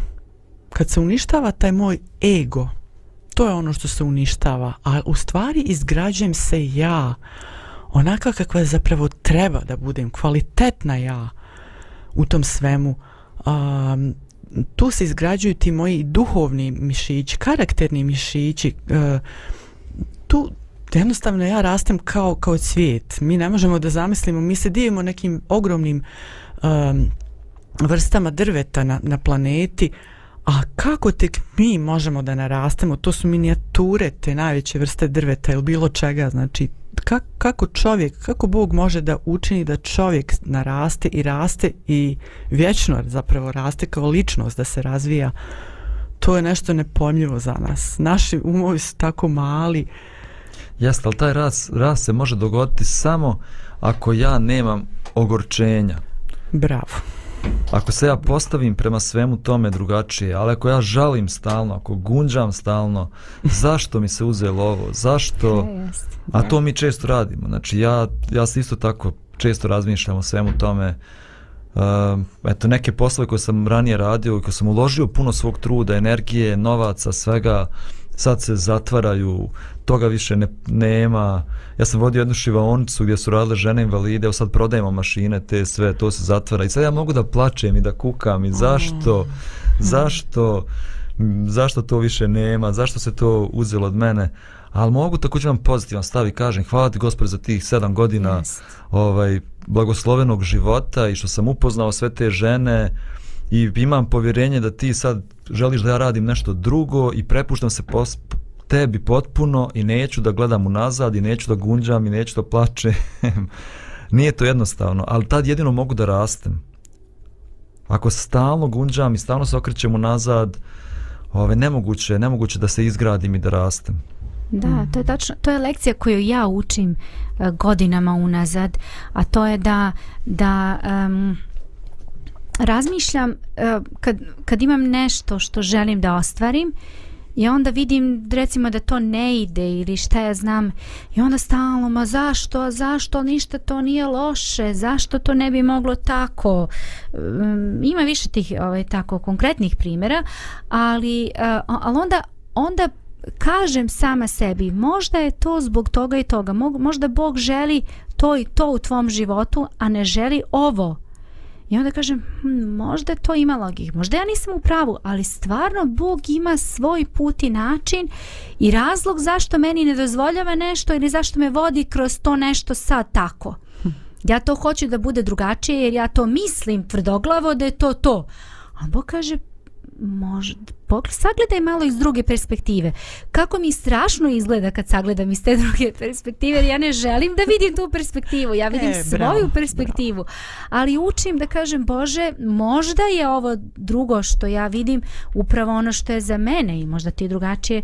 Kad se uništava taj moj ego, to je ono što se uništava, a u stvari izgrađujem se ja onaka kakva zapravo treba da budem, kvalitetna ja u tom svemu. Um, tu se izgrađuju ti moji duhovni mišići, karakterni mišići, uh, tu jednostavno ja rastem kao kao cvijet. Mi ne možemo da zamislimo, mi se divimo nekim ogromnim um, vrstama drveta na, na planeti, a kako tek mi možemo da narastemo? To su minijature te najveće vrste drveta ili bilo čega, znači kako čovjek, kako Bog može da učini da čovjek naraste i raste i vječno zapravo raste kao ličnost da se razvija to je nešto nepomljivo za nas naši umovi su tako mali uh, Jeste, ali taj rast, rast se može dogoditi samo ako ja nemam ogorčenja. Bravo. Ako se ja postavim prema svemu tome drugačije, ali ako ja žalim stalno, ako gunđam stalno, zašto mi se uzelo ovo, zašto, e, a to mi često radimo, znači ja, ja se isto tako često razmišljam o svemu tome, uh, eto neke poslove koje sam ranije radio i koje sam uložio puno svog truda, energije, novaca, svega, sad se zatvaraju, toga više ne, nema. Ja sam vodio jednu šivaonicu gdje su radile žene invalide, evo sad prodajemo mašine, te sve, to se zatvara. I sad ja mogu da plačem i da kukam i zašto, mm. zašto, zašto to više nema, zašto se to uzelo od mene. Ali mogu tako ću vam pozitivan stav i kažem, hvala ti gospod za tih sedam godina yes. ovaj, blagoslovenog života i što sam upoznao sve te žene i imam povjerenje da ti sad želiš da ja radim nešto drugo i prepuštam se pos tebi potpuno i neću da gledam unazad i neću da gunđam i neću da plačem. Nije to jednostavno, ali tad jedino mogu da rastem. Ako stalno gunđam i stalno se okrećem unazad, ove, nemoguće, nemoguće da se izgradim i da rastem. Da, mm. to je, tačno, to je lekcija koju ja učim e, godinama unazad, a to je da, da um, razmišljam e, kad, kad imam nešto što želim da ostvarim i onda vidim recimo da to ne ide ili šta ja znam i onda stalno ma zašto, a zašto, ništa to nije loše, zašto to ne bi moglo tako mm, ima više tih ovaj, tako konkretnih primjera ali, e, ali onda, onda kažem sama sebi možda je to zbog toga i toga možda Bog želi to i to u tvom životu a ne želi ovo I onda kažem, hm, možda to ima logik, možda ja nisam u pravu, ali stvarno Bog ima svoj put i način i razlog zašto meni ne dozvoljava nešto ili zašto me vodi kroz to nešto sad tako. Hm. Ja to hoću da bude drugačije jer ja to mislim tvrdoglavo da je to to. A Bog kaže, možda, sagledaj malo iz druge perspektive. Kako mi strašno izgleda kad sagledam iz te druge perspektive, jer ja ne želim da vidim tu perspektivu, ja vidim e, svoju bravo, perspektivu. Bravo. Ali učim da kažem, Bože, možda je ovo drugo što ja vidim upravo ono što je za mene i možda ti drugačije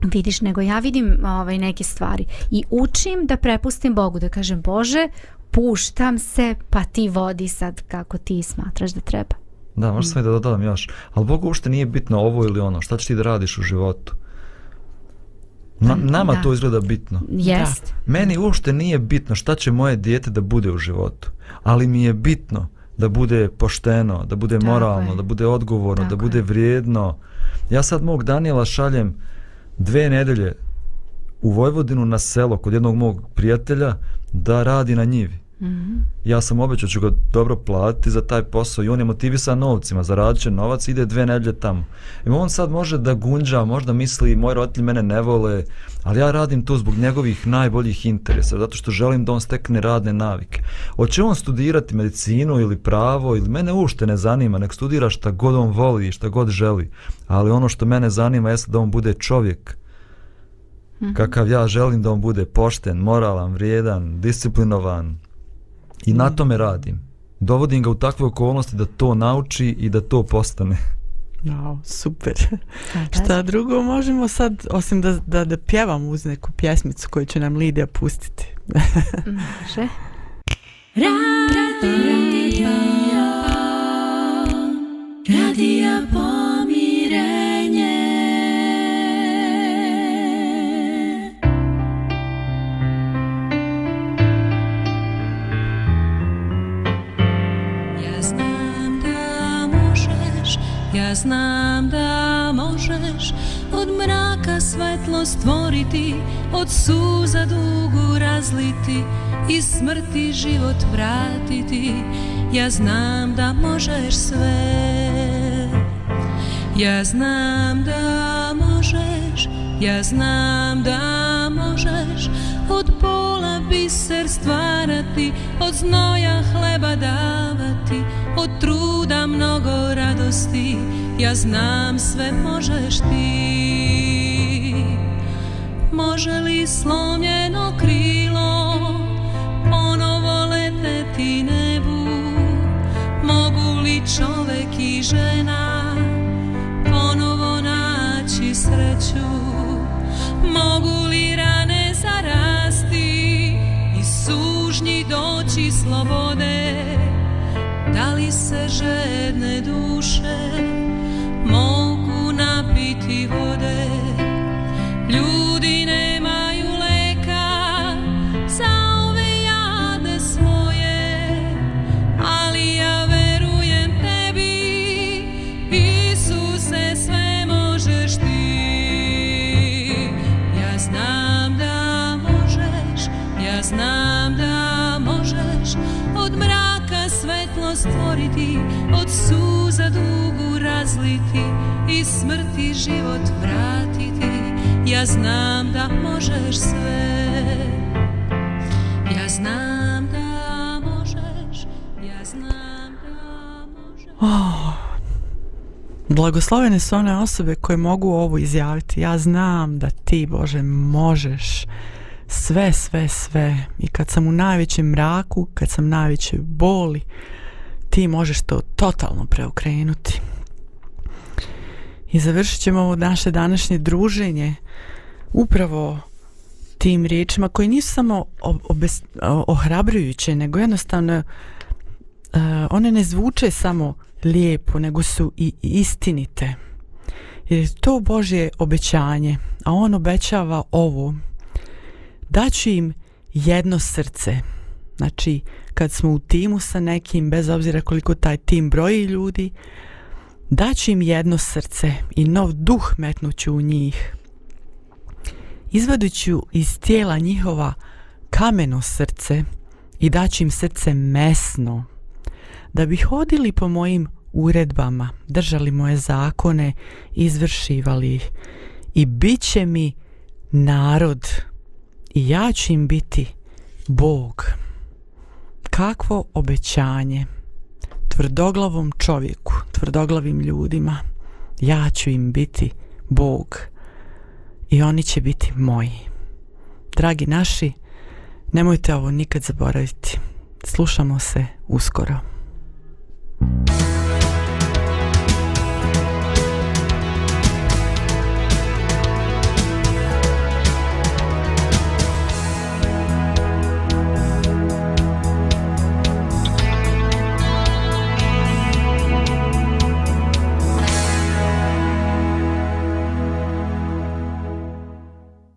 vidiš nego ja vidim ovaj neke stvari i učim da prepustim Bogu da kažem Bože puštam se pa ti vodi sad kako ti smatraš da treba Da, možda sam i da dodam još. Ali Bogu uopšte nije bitno ovo ili ono. Šta ćeš ti da radiš u životu? Na, nama da. to izgleda bitno. Jest. Meni uopšte nije bitno šta će moje dijete da bude u životu. Ali mi je bitno da bude pošteno, da bude Tako moralno, je. da bude odgovorno, Tako da bude vrijedno. Ja sad mog Daniela šaljem dve nedelje u Vojvodinu na selo kod jednog mog prijatelja da radi na njivi. Mm Mhm. Ja sam obećao ću ga dobro platiti za taj posao i on je motivisan novcima, zaradit će novac, ide dve nedlje tamo. I on sad može da gunđa, možda misli moji roditelji mene ne vole, ali ja radim to zbog njegovih najboljih interesa, zato što želim da on stekne radne navike. Hoće on studirati medicinu ili pravo ili mene ušte ne zanima, nek studira šta god on voli i šta god želi, ali ono što mene zanima jeste da on bude čovjek, Mm -hmm. kakav ja želim da on bude pošten, moralan, vrijedan, disciplinovan, I na mhm. tome radim. Dovodim ga u takve okolnosti da to nauči i da to postane. Wow, super. Šta drugo možemo sad, osim da, da, da pjevam uz neku pjesmicu koju će nam Lidija pustiti? Može. Radio, radio, radio, radio, znam da možeš od mraka svetlo stvoriti, od suza dugu razliti i smrti život vratiti. Ja znam da možeš sve. Ja znam da možeš, ja znam da možeš od pola biser stvarati, od znoja hleba davati od truda mnogo radosti, ja znam sve možeš ti. Može li slomljeno krilo ponovo leteti nebu, mogu li čovek i žena ponovo naći sreću, mogu li rane zarasti i sužnji doći slobode. Dali se žedne duše mogu napiti vode smrti život vratiti Ja znam da možeš sve Ja znam da možeš Ja znam da možeš oh. Blagoslovene su one osobe koje mogu ovo izjaviti Ja znam da ti Bože možeš sve, sve, sve. I kad sam u najvećem mraku, kad sam najvećoj boli, ti možeš to totalno preokrenuti. I završit ćemo ovo naše današnje druženje upravo tim riječima koje nisu samo obes, ohrabrujuće, nego jednostavno uh, one ne zvuče samo lijepo, nego su i istinite. Jer to Božje obećanje, a On obećava ovo, da će im jedno srce. Znači, kad smo u timu sa nekim, bez obzira koliko taj tim broji ljudi, uh, daću im jedno srce i nov duh metnuću u njih. Izvaduću iz tijela njihova kameno srce i daću im srce mesno, da bi hodili po mojim uredbama, držali moje zakone, izvršivali ih i bit će mi narod i ja ću im biti Bog. Kakvo obećanje! Kakvo obećanje! tvrdoglavom čovjeku, tvrdoglavim ljudima, ja ću im biti Bog i oni će biti moji. Dragi naši, nemojte ovo nikad zaboraviti. Slušamo se uskoro.